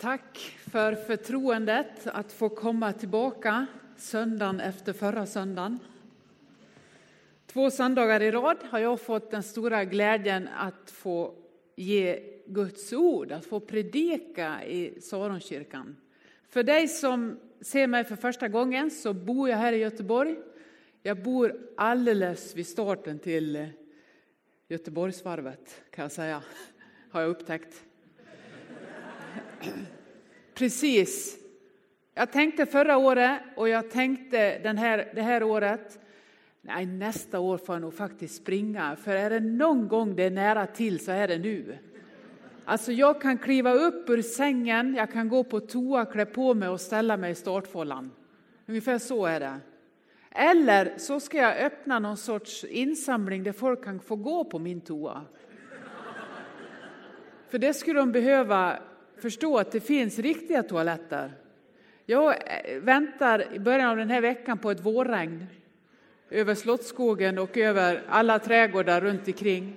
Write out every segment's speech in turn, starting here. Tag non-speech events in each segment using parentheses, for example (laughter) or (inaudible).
Tack för förtroendet att få komma tillbaka söndagen efter förra söndagen. Två söndagar i rad har jag fått den stora glädjen att få ge Guds ord, att få predika i Saronkyrkan. För dig som ser mig för första gången så bor jag här i Göteborg. Jag bor alldeles vid starten till Göteborgsvarvet kan jag säga, har jag upptäckt. Precis. Jag tänkte förra året och jag tänkte den här, det här året. Nej, nästa år får jag nog faktiskt springa, för är det någon gång det är nära till så är det nu. Alltså jag kan kliva upp ur sängen, jag kan gå på toa, klä på mig och ställa mig i startfållan. Ungefär så är det. Eller så ska jag öppna någon sorts insamling där folk kan få gå på min toa. För det skulle de behöva förstå att det finns riktiga toaletter. Jag eh, väntar i början av den här veckan på ett vårregn över Slottsskogen och över alla trädgårdar runt omkring.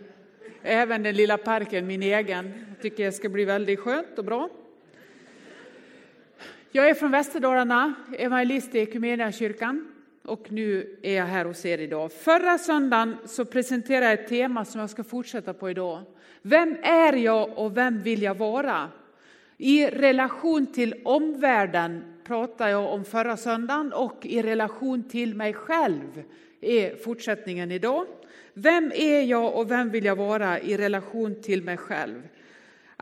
Även den lilla parken, min egen. Jag tycker det ska bli väldigt skönt och bra. Jag är från Västerdalarna, evangelist i Equmeniakyrkan och nu är jag här hos er idag. Förra söndagen så presenterade jag ett tema som jag ska fortsätta på idag. Vem är jag och vem vill jag vara? I relation till omvärlden pratade jag om förra söndagen och i relation till mig själv är fortsättningen idag. Vem är jag och vem vill jag vara i relation till mig själv?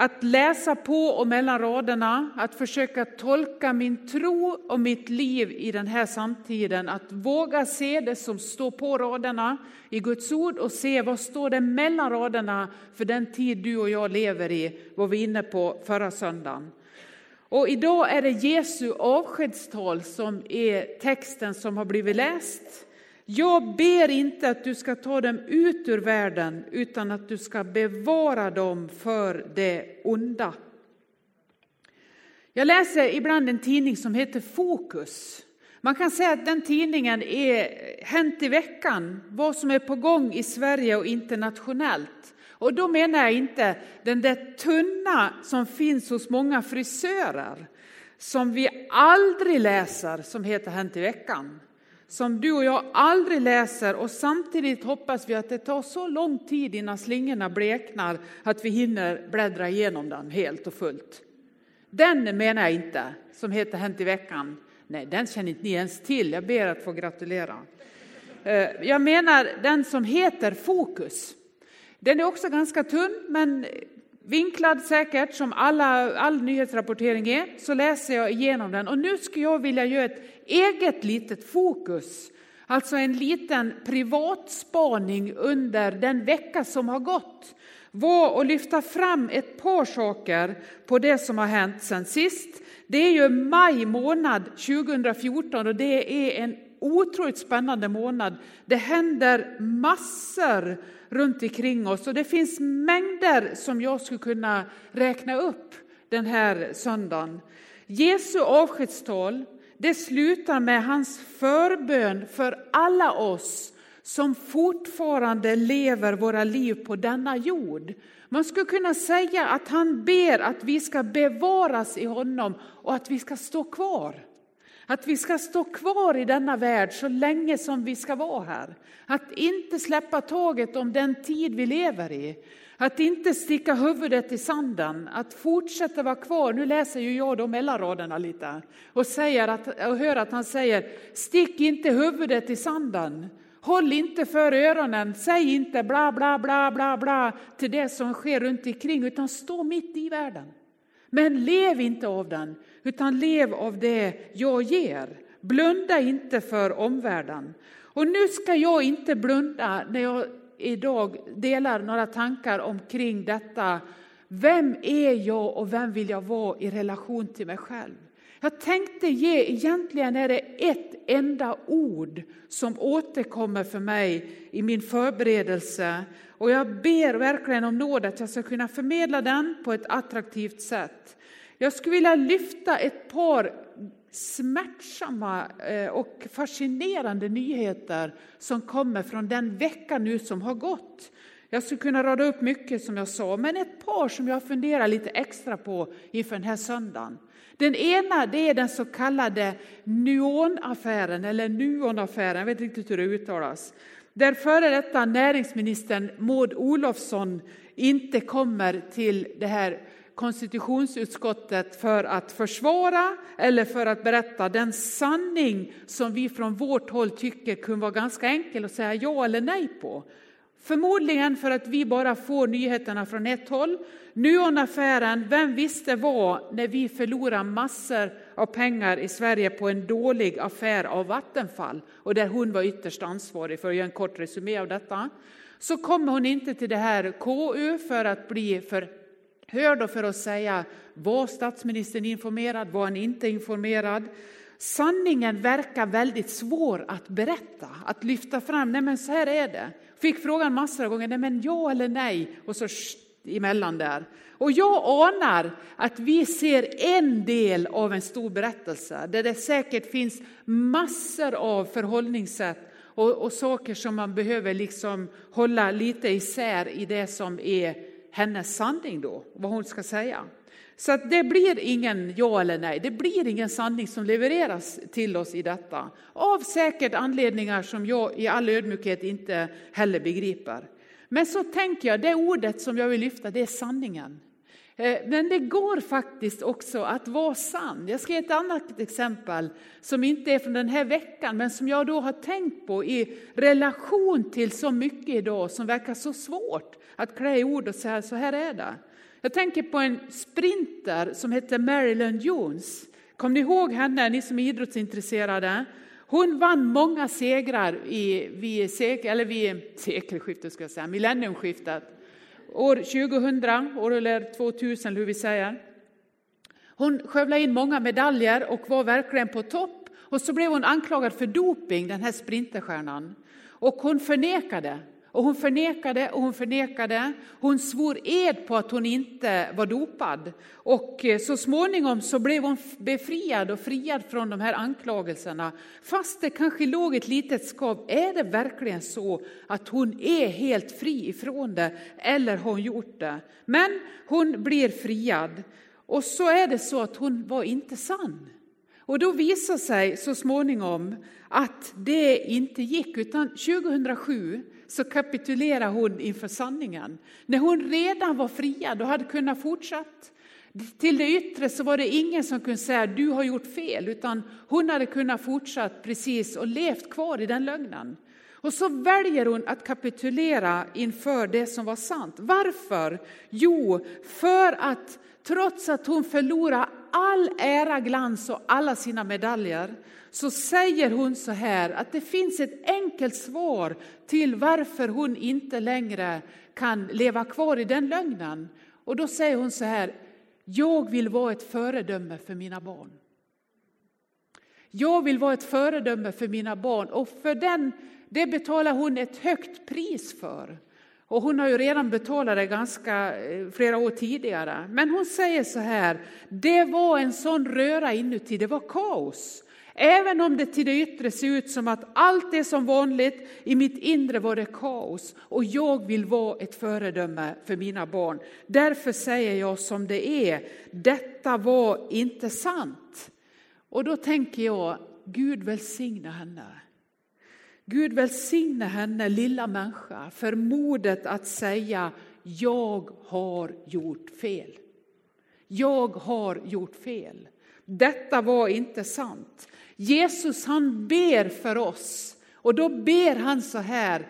Att läsa på och mellan raderna, att försöka tolka min tro och mitt liv i den här samtiden, att våga se det som står på raderna i Guds ord och se vad står det mellan raderna för den tid du och jag lever i, var vi inne på förra söndagen. Och idag är det Jesu avskedstal som är texten som har blivit läst. Jag ber inte att du ska ta dem ut ur världen utan att du ska bevara dem för det onda. Jag läser ibland en tidning som heter Fokus. Man kan säga att den tidningen är Hänt i veckan, vad som är på gång i Sverige och internationellt. Och då menar jag inte den där tunna som finns hos många frisörer, som vi aldrig läser, som heter Hänt i veckan som du och jag aldrig läser och samtidigt hoppas vi att det tar så lång tid innan slingorna bleknar att vi hinner bläddra igenom den helt och fullt. Den menar jag inte, som heter Hänt i veckan. Nej, den känner inte ni ens till. Jag ber att få gratulera. Eh, jag menar den som heter Fokus. Den är också ganska tunn, men vinklad säkert som alla, all nyhetsrapportering är, så läser jag igenom den. Och nu skulle jag vilja göra ett eget litet fokus, alltså en liten privatspaning under den vecka som har gått var att lyfta fram ett par saker på det som har hänt sen sist. Det är ju maj månad 2014 och det är en otroligt spännande månad. Det händer massor runt omkring oss och det finns mängder som jag skulle kunna räkna upp den här söndagen. Jesu avskedstal, det slutar med hans förbön för alla oss som fortfarande lever våra liv på denna jord. Man skulle kunna säga att han ber att vi ska bevaras i honom och att vi ska stå kvar. Att vi ska stå kvar i denna värld så länge som vi ska vara här. Att inte släppa taget om den tid vi lever i. Att inte sticka huvudet i sanden, att fortsätta vara kvar. Nu läser ju jag de mellanraderna lite och, säger att, och hör att han säger, stick inte huvudet i sanden. Håll inte för öronen, säg inte bla bla bla bla bla till det som sker runt omkring utan stå mitt i världen. Men lev inte av den, utan lev av det jag ger. Blunda inte för omvärlden. Och nu ska jag inte blunda när jag idag delar några tankar omkring detta. Vem är jag och vem vill jag vara i relation till mig själv? Jag tänkte ge, egentligen är det ett enda ord som återkommer för mig i min förberedelse. Och jag ber verkligen om nåd att jag ska kunna förmedla den på ett attraktivt sätt. Jag skulle vilja lyfta ett par smärtsamma eh, och fascinerande nyheter som kommer från den vecka nu som har gått. Jag skulle kunna rada upp mycket som jag sa, men ett par som jag funderar lite extra på inför den här söndagen. Den ena det är den så kallade Nuonaffären, eller Nuonaffären, jag vet inte riktigt hur det uttalas. Där före detta näringsministern Maud Olofsson inte kommer till det här konstitutionsutskottet för att försvara eller för att berätta den sanning som vi från vårt håll tycker kunde vara ganska enkel att säga ja eller nej på. Förmodligen för att vi bara får nyheterna från ett håll. Nuonaffären, vem visste vad när vi förlorar massor av pengar i Sverige på en dålig affär av Vattenfall och där hon var ytterst ansvarig för att göra en kort resumé av detta. Så kommer hon inte till det här KU för att bli för Hör då för att säga var statsministern informerad, var han inte informerad? Sanningen verkar väldigt svår att berätta, att lyfta fram. Nej men så här är det. Fick frågan massor av gånger, nej men ja eller nej, och så emellan där. Och jag anar att vi ser en del av en stor berättelse där det säkert finns massor av förhållningssätt och, och saker som man behöver liksom hålla lite isär i det som är hennes sanning då, vad hon ska säga. Så att det blir ingen ja eller nej, det blir ingen sanning som levereras till oss i detta. Av säkert anledningar som jag i all ödmjukhet inte heller begriper. Men så tänker jag, det ordet som jag vill lyfta, det är sanningen. Eh, men det går faktiskt också att vara sann. Jag ska ge ett annat exempel som inte är från den här veckan, men som jag då har tänkt på i relation till så mycket idag som verkar så svårt att klä i ord och säga så här är det. Jag tänker på en sprinter som heter Marilyn Jones. Kommer ni ihåg henne, ni som är idrottsintresserade? Hon vann många segrar i, vid, sek, eller vid sekelskiftet, ska jag säga, millenniumskiftet. År 2000, år 2000 hur vi säger. Hon skövlade in många medaljer och var verkligen på topp. Och så blev hon anklagad för doping, den här sprinterstjärnan. Och hon förnekade. Och hon förnekade och hon förnekade. Hon svor ed på att hon inte var dopad. Och eh, så småningom så blev hon befriad och friad från de här anklagelserna. Fast det kanske låg ett litet skav. Är det verkligen så att hon är helt fri ifrån det? Eller har hon gjort det? Men hon blir friad. Och så är det så att hon var inte sann. Och då visar sig så småningom att det inte gick, utan 2007 så kapitulerar hon inför sanningen. När hon redan var friad och hade kunnat fortsätta till det yttre så var det ingen som kunde säga du har gjort fel, utan hon hade kunnat fortsatt precis och levt kvar i den lögnen. Och så väljer hon att kapitulera inför det som var sant. Varför? Jo, för att trots att hon förlorar all ära, glans och alla sina medaljer så säger hon så här att det finns ett enkelt svar till varför hon inte längre kan leva kvar i den lögnen. Och då säger hon så här, jag vill vara ett föredöme för mina barn. Jag vill vara ett föredöme för mina barn och för den, det betalar hon ett högt pris för. Och hon har ju redan betalat det ganska eh, flera år tidigare. Men hon säger så här, det var en sån röra inuti, det var kaos. Även om det till det yttre ser ut som att allt är som vanligt, i mitt inre var det kaos och jag vill vara ett föredöme för mina barn. Därför säger jag som det är, detta var inte sant. Och då tänker jag, Gud välsigna henne. Gud välsigne henne, lilla människa, för modet att säga jag har gjort fel. Jag har gjort fel. Detta var inte sant. Jesus han ber för oss och då ber han så här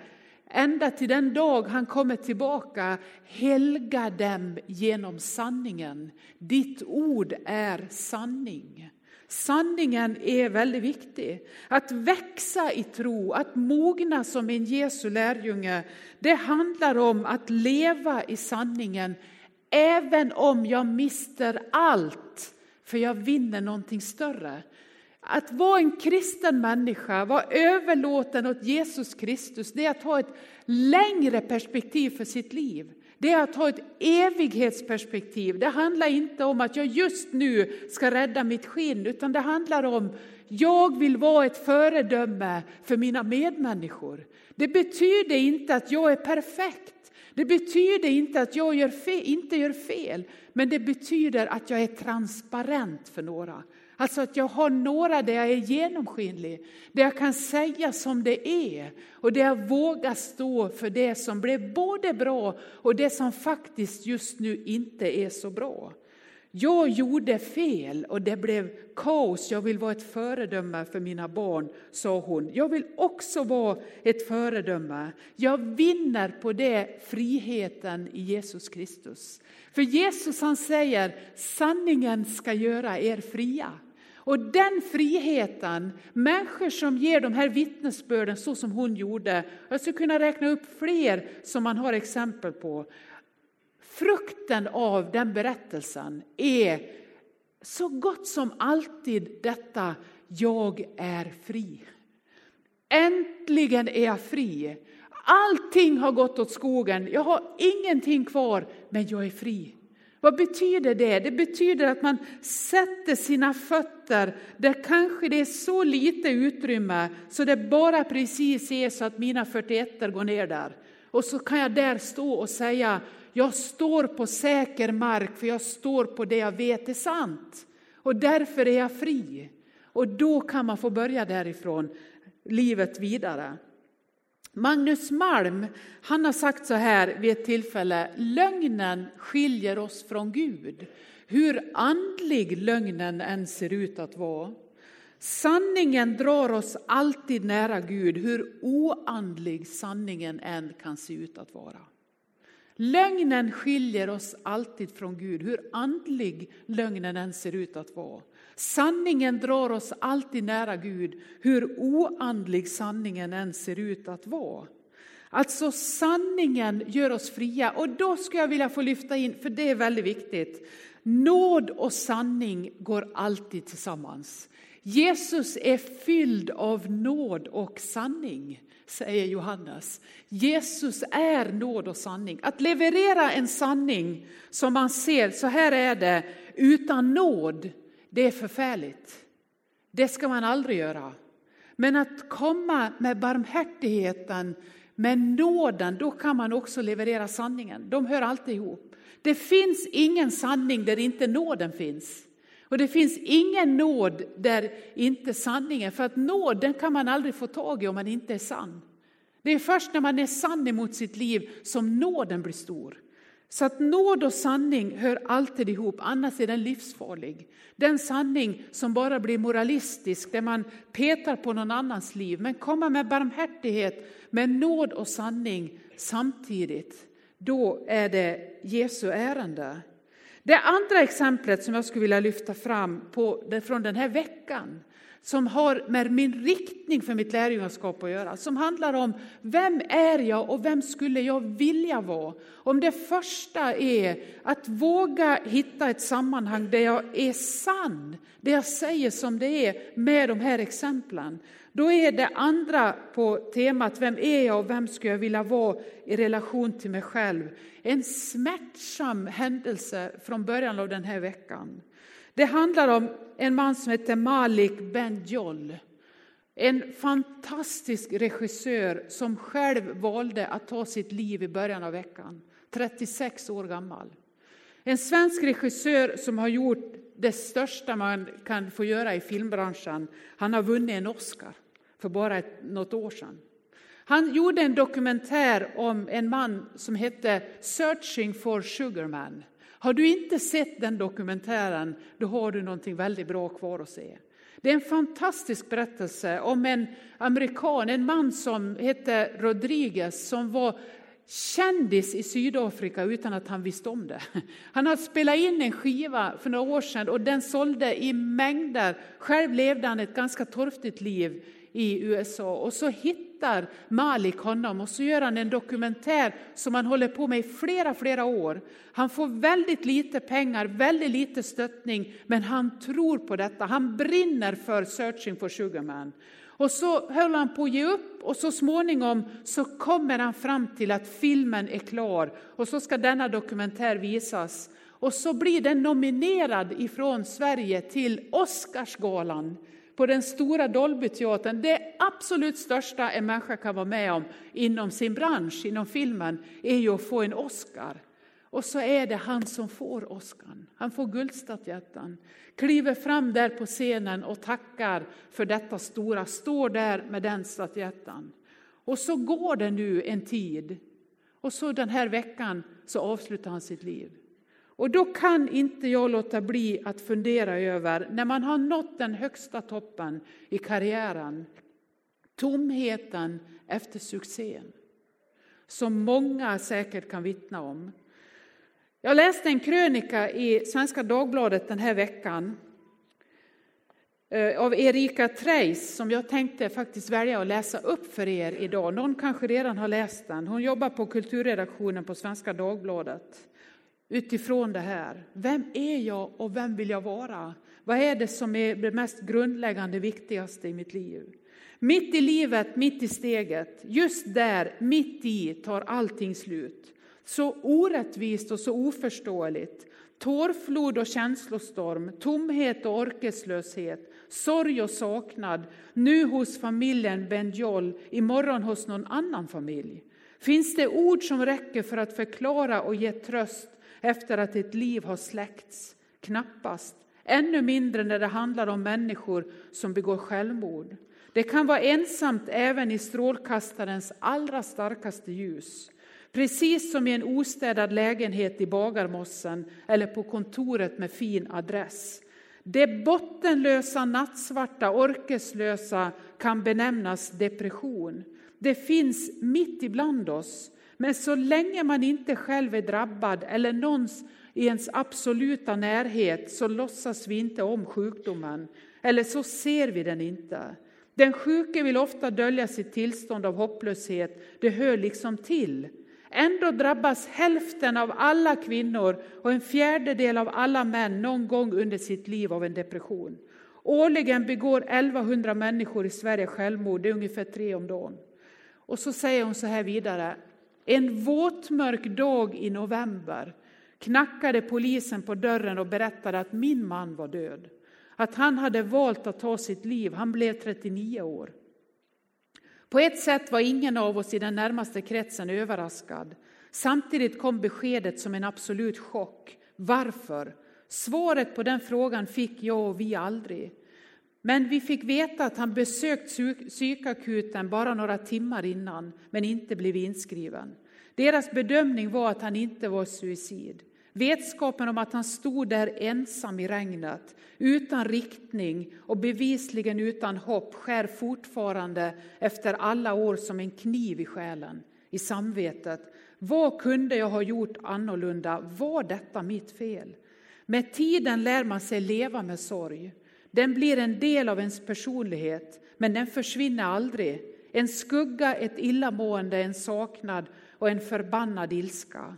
ända till den dag han kommer tillbaka. Helga dem genom sanningen. Ditt ord är sanning. Sanningen är väldigt viktig. Att växa i tro, att mogna som en Jesu lärjunge, det handlar om att leva i sanningen även om jag mister allt, för jag vinner någonting större. Att vara en kristen människa, vara överlåten åt Jesus Kristus, det är att ha ett längre perspektiv för sitt liv. Det är att ha ett evighetsperspektiv. Det handlar inte om att jag just nu ska rädda mitt skinn, utan det handlar om jag vill vara ett föredöme för mina medmänniskor. Det betyder inte att jag är perfekt. Det betyder inte att jag gör fel, inte gör fel, men det betyder att jag är transparent för några. Alltså att jag har några där jag är genomskinlig, där jag kan säga som det är och där jag vågar stå för det som blev både bra och det som faktiskt just nu inte är så bra. Jag gjorde fel och det blev kaos. Jag vill vara ett föredöme för mina barn, sa hon. Jag vill också vara ett föredöme. Jag vinner på det friheten i Jesus Kristus. För Jesus han säger sanningen ska göra er fria. Och den friheten, människor som ger de här vittnesbörden så som hon gjorde, jag skulle kunna räkna upp fler som man har exempel på. Frukten av den berättelsen är så gott som alltid detta, jag är fri. Äntligen är jag fri. Allting har gått åt skogen, jag har ingenting kvar, men jag är fri. Vad betyder det? Det betyder att man sätter sina fötter där kanske det är så lite utrymme så det bara precis är så att mina 41 går ner där. Och så kan jag där stå och säga, jag står på säker mark för jag står på det jag vet är sant. Och därför är jag fri. Och då kan man få börja därifrån, livet vidare. Magnus Malm han har sagt så här vid ett tillfälle, lögnen skiljer oss från Gud, hur andlig lögnen än ser ut att vara. Sanningen drar oss alltid nära Gud, hur oandlig sanningen än kan se ut att vara. Lögnen skiljer oss alltid från Gud, hur andlig lögnen än ser ut att vara. Sanningen drar oss alltid nära Gud, hur oandlig sanningen än ser ut att vara. Alltså sanningen gör oss fria och då skulle jag vilja få lyfta in, för det är väldigt viktigt. Nåd och sanning går alltid tillsammans. Jesus är fylld av nåd och sanning, säger Johannes. Jesus är nåd och sanning. Att leverera en sanning som man ser, så här är det, utan nåd, det är förfärligt. Det ska man aldrig göra. Men att komma med barmhärtigheten, med nåden, då kan man också leverera sanningen. De hör alltid ihop. Det finns ingen sanning där inte nåden finns. Och det finns ingen nåd där inte sanningen, för att nåden kan man aldrig få tag i om man inte är sann. Det är först när man är sann emot sitt liv som nåden blir stor. Så att nåd och sanning hör alltid ihop, annars är den livsfarlig. Den sanning som bara blir moralistisk, där man petar på någon annans liv. Men komma med barmhärtighet, med nåd och sanning samtidigt, då är det Jesu ärende. Det andra exemplet som jag skulle vilja lyfta fram på, från den här veckan, som har med min riktning för mitt lärjungaskap att göra, som handlar om vem är jag och vem skulle jag vilja vara? Om det första är att våga hitta ett sammanhang där jag är sann, där jag säger som det är med de här exemplen. Då är det andra på temat vem är jag och vem skulle jag vilja vara i relation till mig själv. En smärtsam händelse från början av den här veckan. Det handlar om en man som heter Malik Benjol. En fantastisk regissör som själv valde att ta sitt liv i början av veckan. 36 år gammal. En svensk regissör som har gjort det största man kan få göra i filmbranschen. Han har vunnit en Oscar för bara ett, något år sedan. Han gjorde en dokumentär om en man som hette Searching for Sugarman. Har du inte sett den dokumentären, då har du någonting väldigt bra kvar att se. Det är en fantastisk berättelse om en amerikan, en man som hette Rodriguez som var kändis i Sydafrika utan att han visste om det. Han hade spelat in en skiva för några år sedan och den sålde i mängder. Själv levde han ett ganska torftigt liv i USA och så hittar Malik honom och så gör han en dokumentär som han håller på med i flera, flera år. Han får väldigt lite pengar, väldigt lite stöttning, men han tror på detta. Han brinner för Searching for Sugarman. Och så höll han på att ge upp och så småningom så kommer han fram till att filmen är klar och så ska denna dokumentär visas. Och så blir den nominerad ifrån Sverige till Oscarsgalan på den stora Dolbyteatern. Det absolut största en människa kan vara med om inom sin bransch, inom filmen, är ju att få en Oscar. Och så är det han som får Oscarn. Han får guldstatyetten, kliver fram där på scenen och tackar för detta stora, står där med den statyetten. Och så går det nu en tid och så den här veckan så avslutar han sitt liv. Och då kan inte jag låta bli att fundera över, när man har nått den högsta toppen i karriären, tomheten efter succén. Som många säkert kan vittna om. Jag läste en krönika i Svenska Dagbladet den här veckan eh, av Erika Treis som jag tänkte faktiskt välja att läsa upp för er idag. Någon kanske redan har läst den. Hon jobbar på kulturredaktionen på Svenska Dagbladet utifrån det här. Vem är jag och vem vill jag vara? Vad är det som är det mest grundläggande, viktigaste i mitt liv? Mitt i livet, mitt i steget, just där, mitt i, tar allting slut. Så orättvist och så oförståeligt. Tårflod och känslostorm, tomhet och orkeslöshet, sorg och saknad, nu hos familjen Benjol, imorgon hos någon annan familj. Finns det ord som räcker för att förklara och ge tröst efter att ett liv har släckts? Knappast. Ännu mindre när det handlar om människor som begår självmord. Det kan vara ensamt även i strålkastarens allra starkaste ljus. Precis som i en ostädad lägenhet i Bagarmossen eller på kontoret med fin adress. Det bottenlösa, nattsvarta, orkeslösa kan benämnas depression. Det finns mitt ibland oss, men så länge man inte själv är drabbad eller någons i ens absoluta närhet så låtsas vi inte om sjukdomen, eller så ser vi den inte. Den sjuke vill ofta dölja sitt tillstånd av hopplöshet, det hör liksom till. Ändå drabbas hälften av alla kvinnor och en fjärdedel av alla män någon gång under sitt liv av en depression. Årligen begår 1100 människor i Sverige självmord, det är ungefär tre om dagen. Och så säger hon så här vidare. En våtmörk dag i november knackade polisen på dörren och berättade att min man var död. Att han hade valt att ta sitt liv. Han blev 39 år. På ett sätt var ingen av oss i den närmaste kretsen överraskad. Samtidigt kom beskedet som en absolut chock. Varför? Svaret på den frågan fick jag och vi aldrig. Men vi fick veta att han besökt psykakuten bara några timmar innan, men inte blev inskriven. Deras bedömning var att han inte var suicid. Vetskapen om att han stod där ensam i regnet, utan riktning och bevisligen utan hopp skär fortfarande efter alla år som en kniv i själen, i samvetet. Vad kunde jag ha gjort annorlunda? Var detta mitt fel? Med tiden lär man sig leva med sorg. Den blir en del av ens personlighet, men den försvinner aldrig. En skugga, ett illamående, en saknad och en förbannad ilska.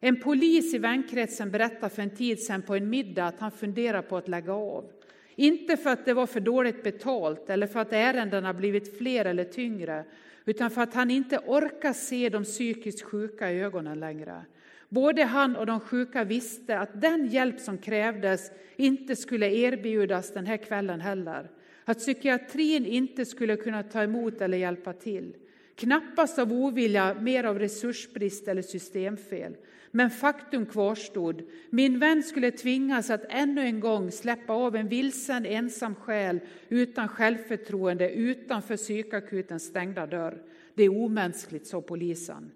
En polis i vänkretsen berättade för en tid sedan på en middag att han funderar på att lägga av. Inte för att det var för dåligt betalt eller för att ärendena blivit fler eller tyngre, utan för att han inte orkar se de psykiskt sjuka i ögonen längre. Både han och de sjuka visste att den hjälp som krävdes inte skulle erbjudas den här kvällen heller. Att psykiatrin inte skulle kunna ta emot eller hjälpa till. Knappast av ovilja, mer av resursbrist eller systemfel. Men faktum kvarstod. Min vän skulle tvingas att ännu en gång släppa av en vilsen ensam själ utan självförtroende utanför psykakutens stängda dörr. Det är omänskligt, sa polisen.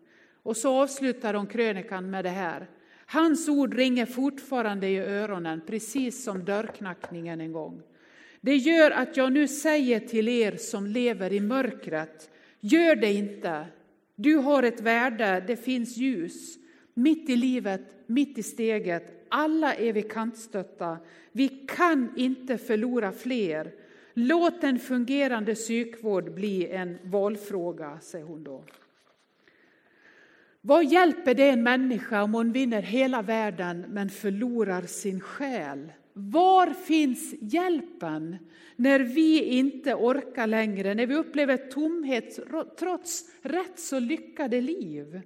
Och så avslutar de krönikan med det här. Hans ord ringer fortfarande i öronen, precis som dörrknackningen en gång. Det gör att jag nu säger till er som lever i mörkret, gör det inte. Du har ett värde, det finns ljus. Mitt i livet, mitt i steget, alla är vi kantstötta. Vi kan inte förlora fler. Låt en fungerande psykvård bli en valfråga, säger hon då. Vad hjälper det en människa om hon vinner hela världen men förlorar sin själ? Var finns hjälpen när vi inte orkar längre, när vi upplever tomhet trots rätt så lyckade liv?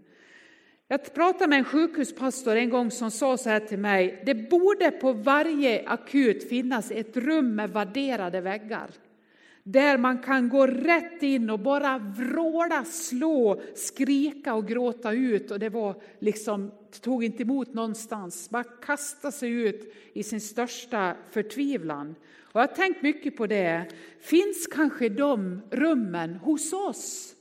Jag pratade med en sjukhuspastor en gång som sa så här till mig. Det borde på varje akut finnas ett rum med vadderade väggar. Där man kan gå rätt in och bara vråla, slå, skrika och gråta ut. Och det var liksom, tog inte emot någonstans. Bara kasta sig ut i sin största förtvivlan. Och jag har tänkt mycket på det. Finns kanske de rummen hos oss?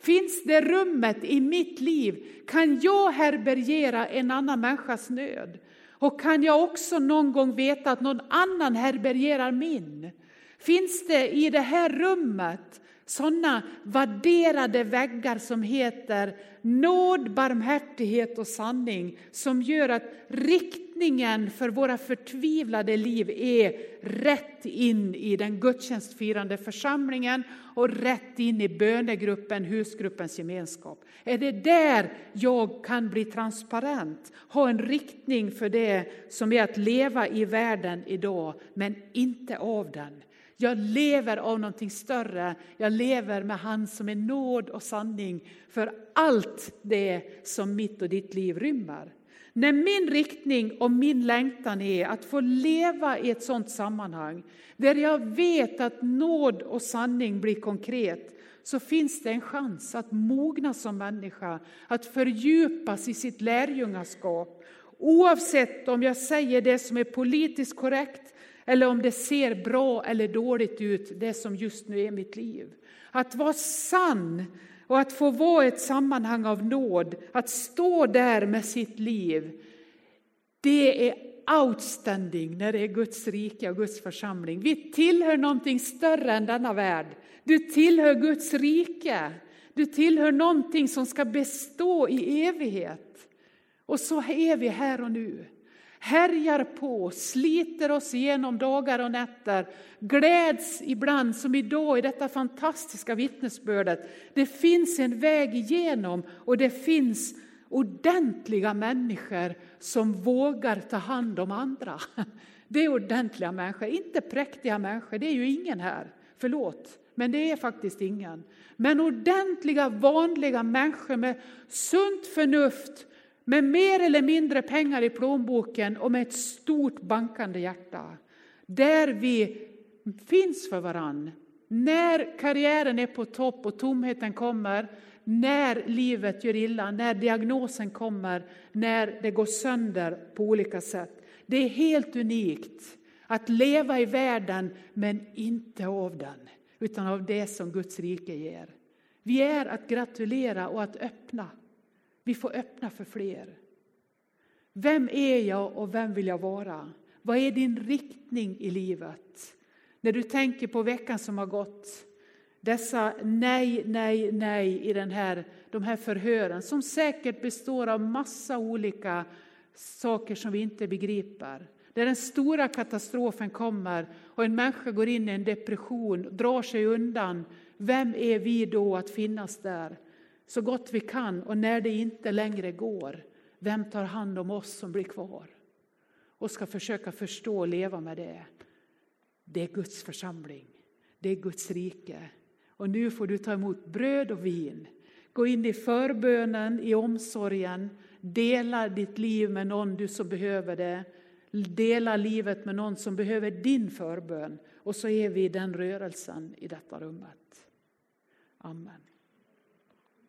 Finns det rummet i mitt liv? Kan jag härbärgera en annan människas nöd? Och kan jag också någon gång veta att någon annan härbärgerar min? Finns det i det här rummet sådana värderade väggar som heter nåd, barmhärtighet och sanning som gör att riktningen för våra förtvivlade liv är rätt in i den gudstjänstfirande församlingen och rätt in i bönegruppen, husgruppens gemenskap. Är det där jag kan bli transparent, ha en riktning för det som är att leva i världen idag, men inte av den. Jag lever av någonting större. Jag lever med han som är nåd och sanning för allt det som mitt och ditt liv rymmer. När min riktning och min längtan är att få leva i ett sådant sammanhang där jag vet att nåd och sanning blir konkret så finns det en chans att mogna som människa, att fördjupas i sitt lärjungaskap. Oavsett om jag säger det som är politiskt korrekt eller om det ser bra eller dåligt ut, det som just nu är mitt liv. Att vara sann och att få vara ett sammanhang av nåd, att stå där med sitt liv, det är outstanding när det är Guds rike och Guds församling. Vi tillhör någonting större än denna värld. Du tillhör Guds rike. Du tillhör någonting som ska bestå i evighet. Och så är vi här och nu härjar på, sliter oss igenom dagar och nätter, gläds ibland som idag i detta fantastiska vittnesbördet. Det finns en väg igenom och det finns ordentliga människor som vågar ta hand om andra. (laughs) Det är ordentliga människor, inte präktiga människor, det är ju ingen här. Förlåt, men det är faktiskt ingen. Men ordentliga, vanliga människor med sunt förnuft, med mer eller mindre pengar i plånboken och med ett stort bankande hjärta. Där vi finns för varann. När karriären är på topp och tomheten kommer, när livet gör illa, när diagnosen kommer, när det går sönder på olika sätt. Det är helt unikt att leva i världen men inte av den, utan av det som Guds rike ger. Vi är att gratulera och att öppna. Vi får öppna för fler. Vem är jag och vem vill jag vara? Vad är din riktning i livet? När du tänker på veckan som har gått, dessa nej, nej, nej i den här, de här förhören som säkert består av massa olika saker som vi inte begriper. Där den stora katastrofen kommer och en människa går in i en depression, drar sig undan. Vem är vi då att finnas där? Så gott vi kan och när det inte längre går, vem tar hand om oss som blir kvar? Och ska försöka förstå och leva med det. Det är Guds församling, det är Guds rike. Och nu får du ta emot bröd och vin. Gå in i förbönen, i omsorgen, dela ditt liv med någon du som behöver det. Dela livet med någon som behöver din förbön. Och så är vi i den rörelsen i detta rummet. Amen.